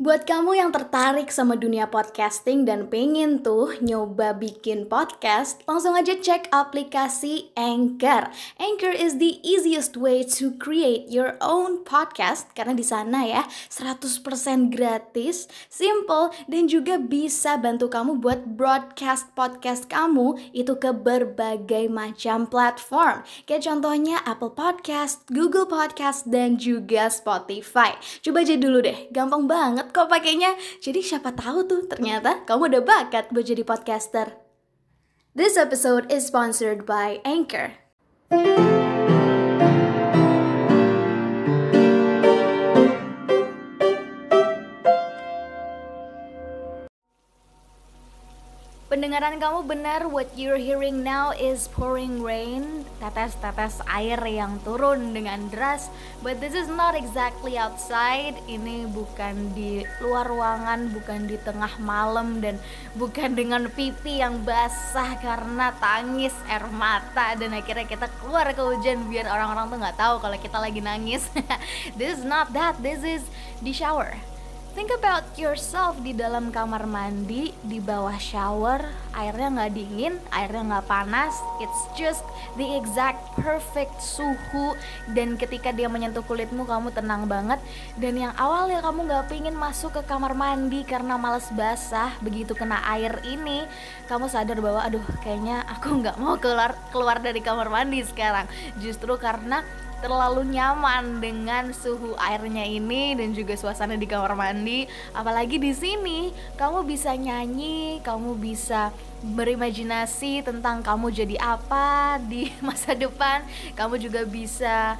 Buat kamu yang tertarik sama dunia podcasting dan pengen tuh nyoba bikin podcast, langsung aja cek aplikasi Anchor. Anchor is the easiest way to create your own podcast karena di sana ya 100% gratis, simple dan juga bisa bantu kamu buat broadcast podcast kamu itu ke berbagai macam platform. Kayak contohnya Apple Podcast, Google Podcast dan juga Spotify. Coba aja dulu deh, gampang banget kok pakainya. Jadi siapa tahu tuh ternyata kamu udah bakat buat jadi podcaster. This episode is sponsored by Anchor. Pendengaran kamu benar, what you're hearing now is pouring rain, tetes-tetes air yang turun dengan deras. But this is not exactly outside. Ini bukan di luar ruangan, bukan di tengah malam dan bukan dengan pipi yang basah karena tangis air mata dan akhirnya kita keluar ke hujan biar orang-orang tuh nggak tahu kalau kita lagi nangis. this is not that. This is di shower Think about yourself di dalam kamar mandi, di bawah shower, airnya nggak dingin, airnya nggak panas, it's just the exact perfect suhu. Dan ketika dia menyentuh kulitmu kamu tenang banget. Dan yang awalnya kamu nggak pingin masuk ke kamar mandi karena males basah begitu kena air ini kamu sadar bahwa aduh kayaknya aku nggak mau keluar keluar dari kamar mandi sekarang. Justru karena terlalu nyaman dengan suhu airnya ini dan juga suasana di kamar mandi. Apalagi di sini, kamu bisa nyanyi, kamu bisa berimajinasi tentang kamu jadi apa di masa depan. Kamu juga bisa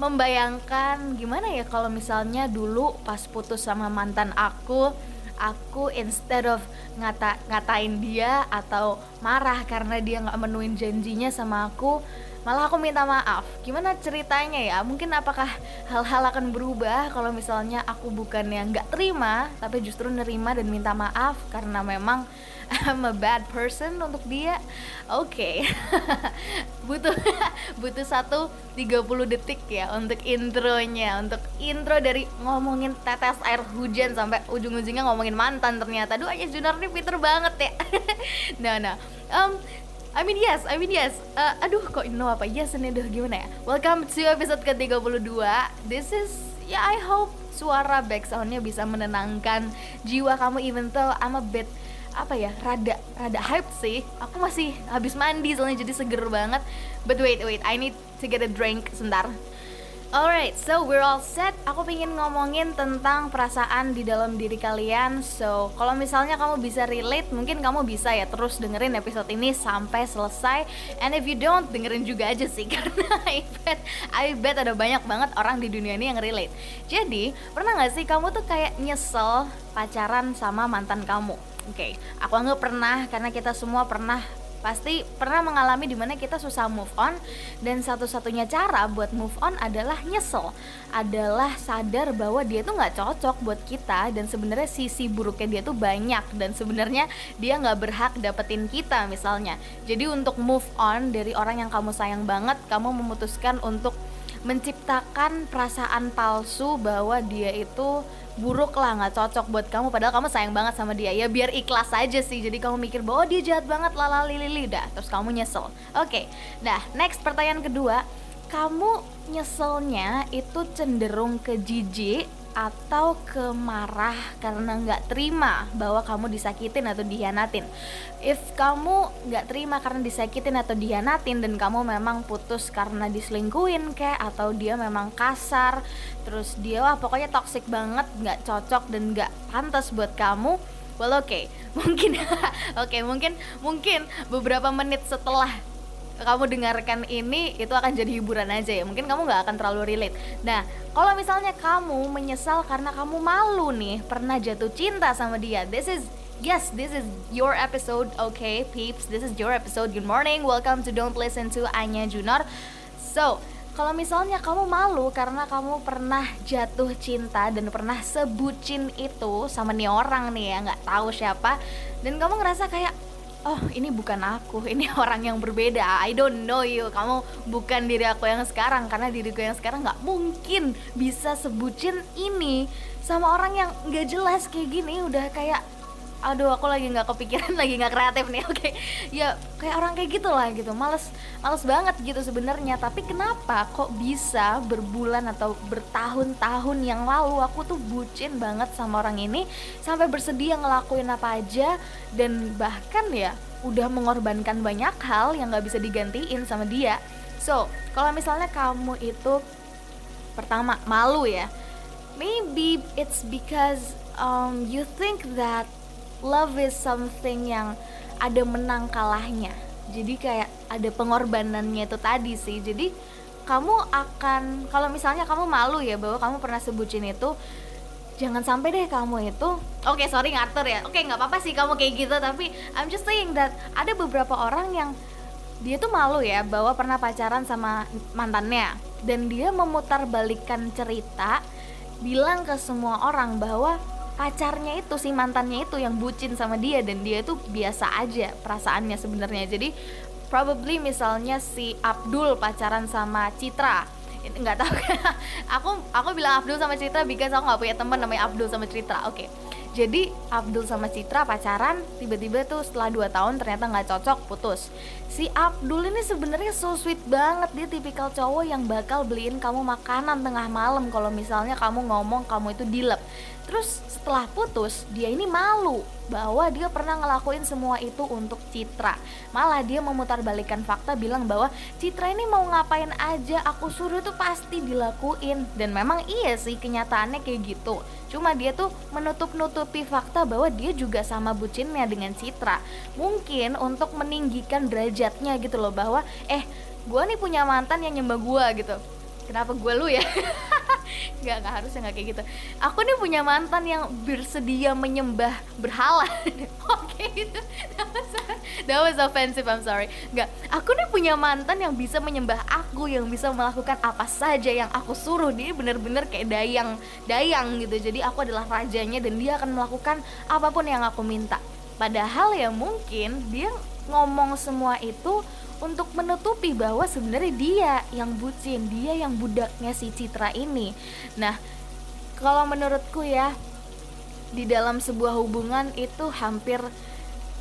membayangkan gimana ya kalau misalnya dulu pas putus sama mantan aku aku instead of ngata ngatain dia atau marah karena dia nggak menuin janjinya sama aku malah aku minta maaf. Gimana ceritanya ya? Mungkin apakah hal-hal akan berubah kalau misalnya aku bukan yang nggak terima tapi justru nerima dan minta maaf karena memang I'm a bad person untuk dia? Oke. Okay. butuh butuh satu 30 detik ya untuk intronya. Untuk intro dari ngomongin tetes air hujan sampai ujung-ujungnya ngomongin mantan ternyata. Aduh aja Junar nih pinter banget ya. Nah nah. Um, I mean yes, I mean yes. Uh, aduh kok Indo apa yes ini aduh gimana ya? Welcome to episode ke-32. This is ya yeah, I hope suara backsoundnya bisa menenangkan jiwa kamu even though I'm a bit apa ya rada rada hype sih aku masih habis mandi soalnya jadi seger banget but wait wait I need to get a drink sebentar Alright, so we're all set. Aku pengen ngomongin tentang perasaan di dalam diri kalian. So, kalau misalnya kamu bisa relate, mungkin kamu bisa ya terus dengerin episode ini sampai selesai. And if you don't, dengerin juga aja sih karena I bet, I bet ada banyak banget orang di dunia ini yang relate. Jadi, pernah gak sih kamu tuh kayak nyesel pacaran sama mantan kamu? Oke, okay, aku anggap pernah karena kita semua pernah pasti pernah mengalami di mana kita susah move on dan satu-satunya cara buat move on adalah nyesel. Adalah sadar bahwa dia tuh nggak cocok buat kita dan sebenarnya sisi buruknya dia tuh banyak dan sebenarnya dia nggak berhak dapetin kita misalnya. Jadi untuk move on dari orang yang kamu sayang banget kamu memutuskan untuk menciptakan perasaan palsu bahwa dia itu buruk lah nggak cocok buat kamu. Padahal kamu sayang banget sama dia. Ya biar ikhlas aja sih. Jadi kamu mikir bahwa oh, dia jahat banget lalali lili dah terus kamu nyesel. Oke okay. nah next pertanyaan kedua. Kamu nyeselnya itu cenderung ke jijik atau kemarah karena nggak terima bahwa kamu disakitin atau dihianatin. If kamu nggak terima karena disakitin atau dihianatin dan kamu memang putus karena diselingkuin kayak atau dia memang kasar, terus dia wah pokoknya toxic banget, nggak cocok dan nggak pantas buat kamu. Well oke, okay. mungkin oke okay, mungkin mungkin beberapa menit setelah kamu dengarkan ini itu akan jadi hiburan aja ya mungkin kamu nggak akan terlalu relate nah kalau misalnya kamu menyesal karena kamu malu nih pernah jatuh cinta sama dia this is Yes, this is your episode, okay, peeps. This is your episode. Good morning, welcome to Don't Listen to Anya Junor. So, kalau misalnya kamu malu karena kamu pernah jatuh cinta dan pernah sebucin itu sama nih orang nih ya nggak tahu siapa dan kamu ngerasa kayak oh ini bukan aku ini orang yang berbeda. I don't know you. Kamu bukan diri aku yang sekarang karena diriku yang sekarang nggak mungkin bisa sebutin ini sama orang yang nggak jelas kayak gini. Udah kayak aduh aku lagi nggak kepikiran lagi nggak kreatif nih oke okay. ya kayak orang kayak gitu lah gitu males males banget gitu sebenarnya tapi kenapa kok bisa berbulan atau bertahun-tahun yang lalu aku tuh bucin banget sama orang ini sampai bersedia ngelakuin apa aja dan bahkan ya udah mengorbankan banyak hal yang nggak bisa digantiin sama dia so kalau misalnya kamu itu pertama malu ya maybe it's because um, you think that love is something yang ada menang kalahnya. Jadi kayak ada pengorbanannya itu tadi sih. Jadi kamu akan kalau misalnya kamu malu ya bahwa kamu pernah sebutin itu jangan sampai deh kamu itu oke okay, sorry ngatur ya. Oke okay, nggak apa-apa sih kamu kayak gitu tapi I'm just saying that ada beberapa orang yang dia tuh malu ya bahwa pernah pacaran sama mantannya. Dan dia memutar balikan cerita bilang ke semua orang bahwa pacarnya itu si mantannya itu yang bucin sama dia dan dia itu biasa aja perasaannya sebenarnya. Jadi probably misalnya si Abdul pacaran sama Citra nggak tahu aku aku bilang Abdul sama Citra because aku nggak punya teman namanya Abdul sama Citra oke. Okay jadi Abdul sama Citra pacaran tiba-tiba tuh setelah 2 tahun ternyata nggak cocok putus. Si Abdul ini sebenarnya so sweet banget dia tipikal cowok yang bakal beliin kamu makanan tengah malam kalau misalnya kamu ngomong kamu itu dilep terus setelah putus dia ini malu bahwa dia pernah ngelakuin semua itu untuk Citra. Malah dia memutar balikan fakta bilang bahwa Citra ini mau ngapain aja aku suruh tuh pasti dilakuin. Dan memang iya sih kenyataannya kayak gitu. Cuma dia tuh menutup-nutupi fakta bahwa dia juga sama bucinnya dengan Citra. Mungkin untuk meninggikan derajatnya gitu loh bahwa eh gue nih punya mantan yang nyembah gue gitu. Kenapa gue lu ya nggak nggak harus nggak kayak gitu. Aku nih punya mantan yang bersedia menyembah berhala. Oke itu that was offensive I'm sorry. Nggak aku nih punya mantan yang bisa menyembah aku yang bisa melakukan apa saja yang aku suruh. Dia bener-bener kayak dayang dayang gitu. Jadi aku adalah rajanya dan dia akan melakukan apa pun yang aku minta. Padahal ya mungkin dia ngomong semua itu untuk menutupi bahwa sebenarnya dia yang bucin, dia yang budaknya si Citra ini. Nah, kalau menurutku ya di dalam sebuah hubungan itu hampir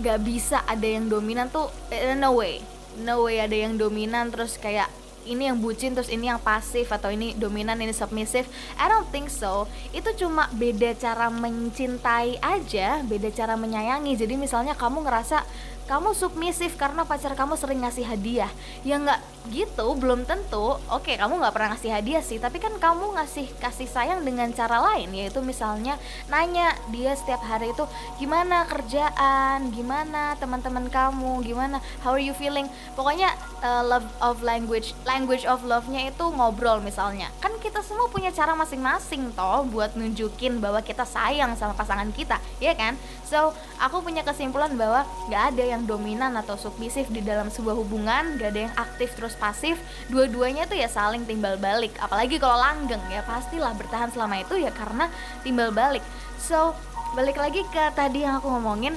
gak bisa ada yang dominan tuh eh, no way, no way ada yang dominan terus kayak ini yang bucin terus ini yang pasif atau ini dominan ini submisif I don't think so. Itu cuma beda cara mencintai aja beda cara menyayangi. Jadi misalnya kamu ngerasa kamu submisif karena pacar kamu sering ngasih hadiah. Ya nggak gitu belum tentu. Oke kamu nggak pernah ngasih hadiah sih tapi kan kamu ngasih kasih sayang dengan cara lain yaitu misalnya nanya dia setiap hari itu gimana kerjaan? Gimana teman-teman kamu? Gimana? How are you feeling? Pokoknya uh, love of language language of love-nya itu ngobrol misalnya. Kan kita semua punya cara masing-masing toh buat nunjukin bahwa kita sayang sama pasangan kita ya kan? So aku punya kesimpulan bahwa nggak ada yang yang dominan atau submisif di dalam sebuah hubungan gak ada yang aktif terus pasif dua-duanya tuh ya saling timbal balik. Apalagi kalau langgeng ya pastilah bertahan selama itu ya karena timbal balik. So balik lagi ke tadi yang aku ngomongin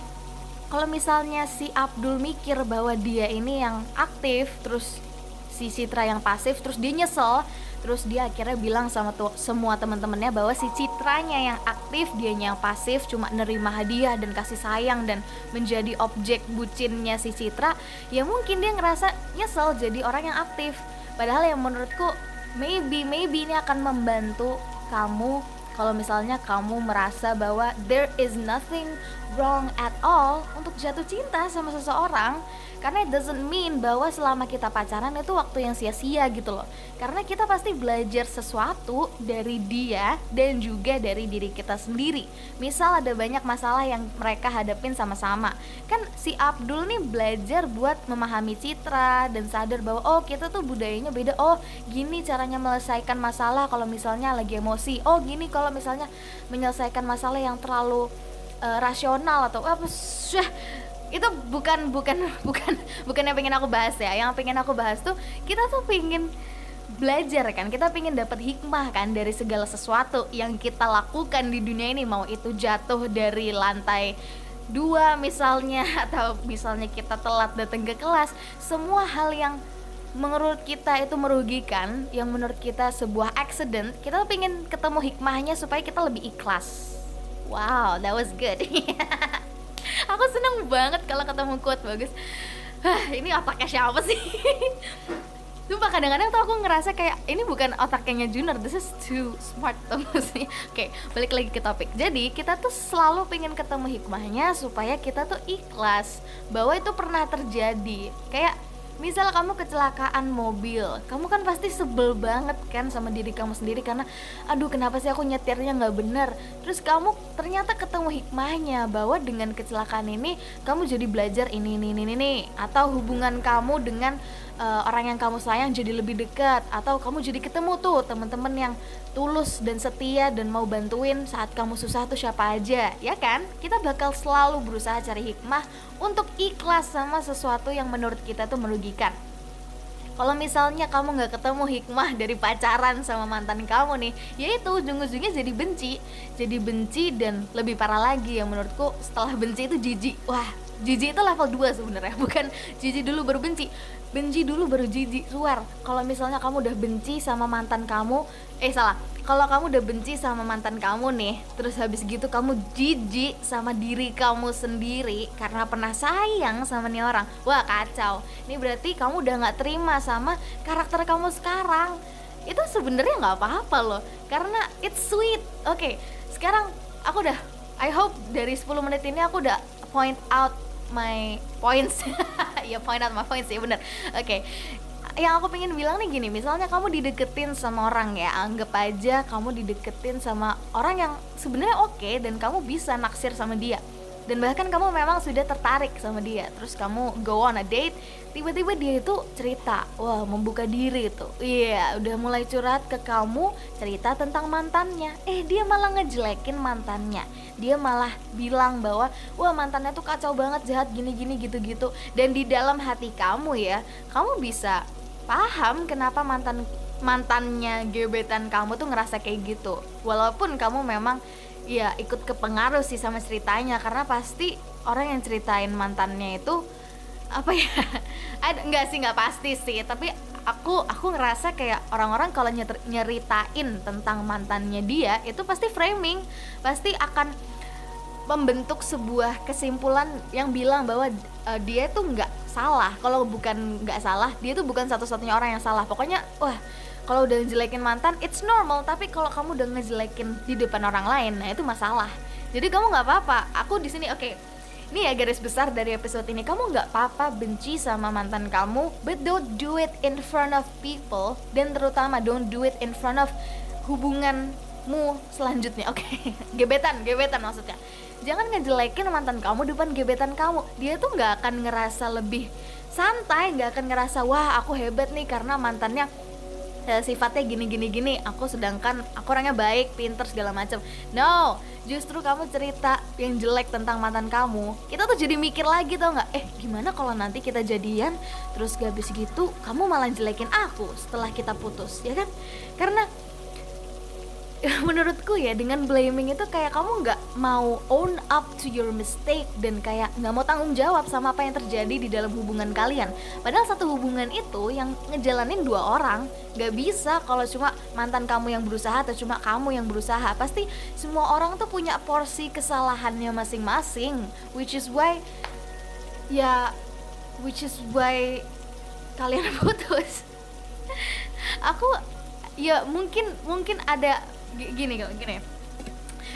kalau misalnya si Abdul mikir bahwa dia ini yang aktif terus si Citra yang pasif terus dia nyesel terus dia akhirnya bilang sama semua teman-temannya bahwa si Citranya yang aktif dia yang pasif cuma nerima hadiah dan kasih sayang dan menjadi objek bucinnya si Citra ya mungkin dia ngerasa nyesel jadi orang yang aktif. Padahal yang menurutku maybe maybe ini akan membantu kamu kalau misalnya kamu merasa bahwa there is nothing wrong at all untuk jatuh cinta sama seseorang karena it doesn't mean bahwa selama kita pacaran itu waktu yang sia-sia gitu loh. Karena kita pasti belajar sesuatu dari dia dan juga dari diri kita sendiri. Misal ada banyak masalah yang mereka hadapin sama-sama. Kan si Abdul nih belajar buat memahami citra dan sadar bahwa oh kita tuh budayanya beda. Oh gini caranya menyelesaikan masalah kalau misalnya lagi emosi. Oh gini kalau misalnya menyelesaikan masalah yang terlalu uh, rasional atau apa sih itu bukan bukan bukan bukan yang pengen aku bahas ya. Yang pengen aku bahas tuh kita tuh pengen belajar kan. Kita pengen dapat hikmah kan dari segala sesuatu yang kita lakukan di dunia ini. Mau itu jatuh dari lantai dua misalnya atau misalnya kita telat datang ke kelas. Semua hal yang menurut kita itu merugikan yang menurut kita sebuah accident kita pengen ketemu hikmahnya supaya kita lebih ikhlas wow that was good aku seneng banget kalau ketemu quote bagus Hah, ini otaknya siapa sih Sumpah kadang-kadang tuh aku ngerasa kayak ini bukan otaknya Junior, this is too smart tuh sih. Oke, balik lagi ke topik. Jadi kita tuh selalu pengen ketemu hikmahnya supaya kita tuh ikhlas bahwa itu pernah terjadi. Kayak misal kamu kecelakaan mobil kamu kan pasti sebel banget kan sama diri kamu sendiri karena aduh kenapa sih aku nyetirnya nggak bener? Terus kamu ternyata ketemu hikmahnya bahwa dengan kecelakaan ini kamu jadi belajar ini ini ini ini atau hubungan kamu dengan uh, orang yang kamu sayang jadi lebih dekat atau kamu jadi ketemu tuh teman-teman yang tulus dan setia dan mau bantuin saat kamu susah tuh siapa aja ya kan? Kita bakal selalu berusaha cari hikmah untuk ikhlas sama sesuatu yang menurut kita tuh merugikan. Kalau misalnya kamu nggak ketemu hikmah dari pacaran sama mantan kamu nih yaitu ujung-ujungnya jadi benci. Jadi benci dan lebih parah lagi yang menurutku setelah benci itu jijik. Wah jijik itu level 2 sebenarnya bukan jijik dulu baru benci. Benci dulu baru jijik suar kalau misalnya kamu udah benci sama mantan kamu eh salah. Kalau kamu udah benci sama mantan kamu nih terus habis gitu kamu jijik sama diri kamu sendiri karena pernah sayang sama nih orang wah kacau. Ini berarti kamu udah nggak terima sama karakter kamu sekarang. Itu sebenarnya nggak apa-apa loh karena it's sweet. Oke okay, sekarang aku udah I hope dari 10 menit ini aku udah point out my points. Ya point out my points ya bener. Oke. Okay. yang aku pengen bilang nih gini misalnya kamu dideketin sama orang ya anggap aja kamu dideketin sama orang yang sebenarnya oke okay, dan kamu bisa naksir sama dia dan bahkan kamu memang sudah tertarik sama dia. Terus kamu go on a date tiba-tiba dia itu cerita wah membuka diri itu iya yeah, udah mulai curhat ke kamu cerita tentang mantannya. Eh dia malah ngejelekin mantannya. Dia malah bilang bahwa wah mantannya tuh kacau banget jahat gini-gini gitu-gitu. Dan di dalam hati kamu ya kamu bisa paham kenapa mantan mantannya gebetan kamu tuh ngerasa kayak gitu. Walaupun kamu memang ya ikut kepengaruh sih sama ceritanya. Karena pasti orang yang ceritain mantannya itu apa ya ada nggak sih nggak pasti sih. Tapi aku aku ngerasa kayak orang-orang kalau nyeritain tentang mantannya dia itu pasti framing. Pasti akan membentuk sebuah kesimpulan yang bilang bahwa uh, dia itu nggak salah. Kalau bukan nggak salah dia itu bukan satu-satunya orang yang salah. Pokoknya wah kalau udah ngejelekin mantan it's normal. Tapi kalau kamu udah ngejelekin di depan orang lain nah itu masalah. Jadi kamu nggak apa-apa. Aku di sini oke. Okay, ini ya garis besar dari episode ini. Kamu nggak apa-apa benci sama mantan kamu but don't do it in front of people. Dan terutama don't do it in front of hubunganmu selanjutnya. Oke okay. gebetan gebetan maksudnya. Jangan ngejelekin mantan kamu depan gebetan kamu. Dia tuh nggak akan ngerasa lebih santai nggak akan ngerasa wah aku hebat nih karena mantannya sifatnya gini gini gini. Aku sedangkan aku orangnya baik pinter segala macam no justru kamu cerita yang jelek tentang mantan kamu kita tuh jadi mikir lagi tau nggak? Eh gimana kalau nanti kita jadian terus gak habis gitu kamu malah jelekin aku setelah kita putus ya kan? Karena menurutku ya dengan blaming itu kayak kamu nggak mau own up to your mistake dan kayak nggak mau tanggung jawab sama apa yang terjadi di dalam hubungan kalian. Padahal satu hubungan itu yang ngejalanin dua orang nggak bisa kalau cuma mantan kamu yang berusaha atau cuma kamu yang berusaha. Pasti semua orang tuh punya porsi kesalahannya masing-masing which is why ya which is why kalian putus. Aku ya mungkin mungkin ada gini gini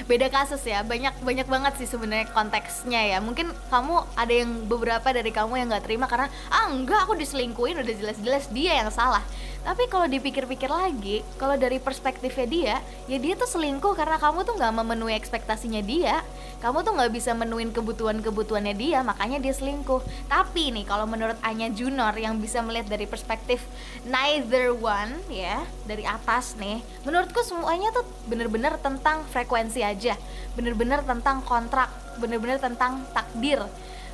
beda kasus ya banyak banyak banget sih sebenarnya konteksnya ya. Mungkin kamu ada yang beberapa dari kamu yang nggak terima karena ah enggak aku diselingkuin udah jelas-jelas dia yang salah. Tapi kalau dipikir-pikir lagi kalau dari perspektifnya dia ya dia tuh selingkuh karena kamu tuh nggak memenuhi ekspektasinya dia. Kamu tuh nggak bisa menuin kebutuhan-kebutuhannya dia makanya dia selingkuh. Tapi nih kalau menurut Anya Junor yang bisa melihat dari perspektif neither one ya dari atas nih menurutku semuanya tuh bener-bener tentang frekuensi aja. Bener-bener tentang kontrak bener-bener tentang takdir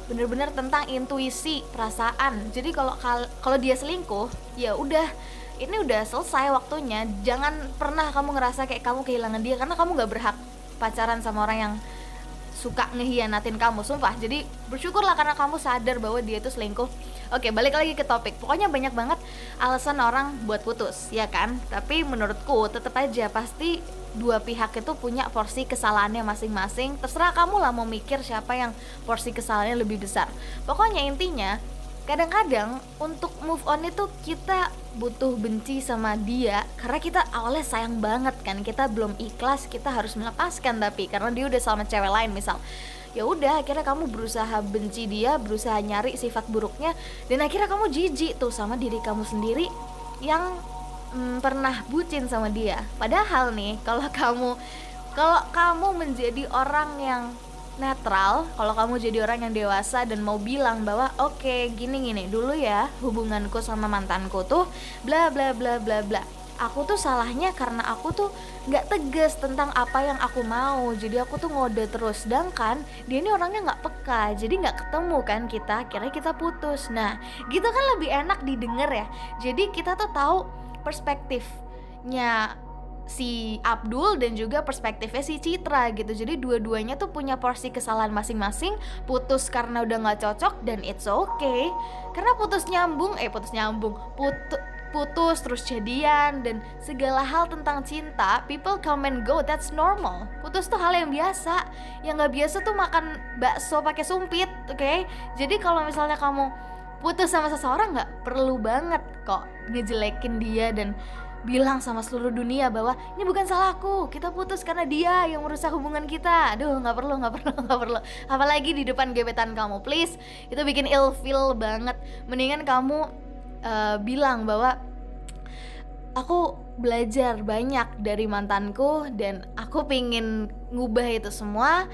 bener-bener tentang intuisi perasaan. Jadi kalau kalau dia selingkuh ya udah ini udah selesai waktunya. Jangan pernah kamu ngerasa kayak kamu kehilangan dia karena kamu gak berhak pacaran sama orang yang suka ngehianatin kamu sumpah. Jadi bersyukurlah karena kamu sadar bahwa dia itu selingkuh. Oke balik lagi ke topik. Pokoknya banyak banget alasan orang buat putus ya kan? Tapi menurutku tetap aja pasti dua pihak itu punya porsi kesalahannya masing-masing. Terserah kamu lah mau mikir siapa yang porsi kesalahannya lebih besar. Pokoknya intinya kadang-kadang untuk move on itu kita butuh benci sama dia karena kita awalnya sayang banget kan. Kita belum ikhlas kita harus melepaskan tapi karena dia udah sama cewek lain misal. Ya udah akhirnya kamu berusaha benci dia berusaha nyari sifat buruknya dan akhirnya kamu jijik tuh sama diri kamu sendiri yang hmm, pernah bucin sama dia. Padahal nih kalau kamu kalau kamu menjadi orang yang netral kalau kamu jadi orang yang dewasa dan mau bilang bahwa oke okay, gini gini dulu ya hubunganku sama mantanku tuh bla bla bla bla bla. Aku tuh salahnya karena aku tuh nggak tegas tentang apa yang aku mau. Jadi aku tuh ngode terus. Sedangkan dia ini orangnya nggak peka. Jadi nggak ketemu kan kita. Kira kita putus. Nah gitu kan lebih enak didengar ya. Jadi kita tuh tahu perspektifnya si Abdul dan juga perspektifnya si Citra gitu. Jadi dua-duanya tuh punya porsi kesalahan masing-masing putus karena udah nggak cocok dan it's okay. Karena putus nyambung eh putus nyambung putus putus terus jadian dan segala hal tentang cinta people come and go that's normal. Putus tuh hal yang biasa. Yang nggak biasa tuh makan bakso pakai sumpit oke okay? jadi kalau misalnya kamu putus sama seseorang nggak perlu banget kok ngejelekin dia dan bilang sama seluruh dunia bahwa ini bukan salahku kita putus karena dia yang merusak hubungan kita. Aduh nggak perlu nggak perlu nggak perlu. Apalagi di depan gebetan kamu please. Itu bikin ill feel banget. Mendingan kamu uh, bilang bahwa aku belajar banyak dari mantanku dan aku pingin ngubah itu semua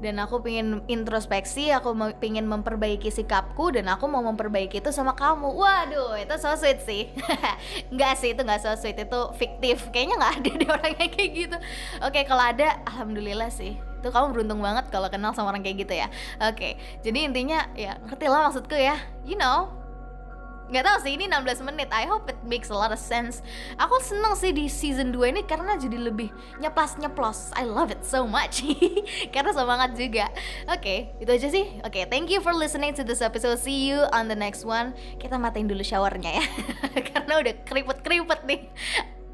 dan aku pengen introspeksi aku pengen memperbaiki sikapku dan aku mau memperbaiki itu sama kamu. Waduh itu so sweet sih. Nggak sih itu nggak so sweet itu fiktif. Kayaknya nggak ada deh orang kayak gitu. Oke kalau ada alhamdulillah sih. Itu kamu beruntung banget kalau kenal sama orang kayak gitu ya. Oke jadi intinya ya ngerti lah maksudku ya. You know nggak tahu sih ini 16 menit. I hope it makes a lot of sense. Aku seneng sih di season 2 ini karena jadi lebih nyeplas nyeplos. I love it so much. Karena semangat juga. Oke okay, itu aja sih. Oke okay, thank you for listening to this episode. See you on the next one. Kita matiin dulu showernya ya. Karena udah keriput keriput nih.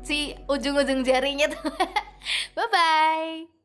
Si ujung-ujung jarinya tuh. Bye bye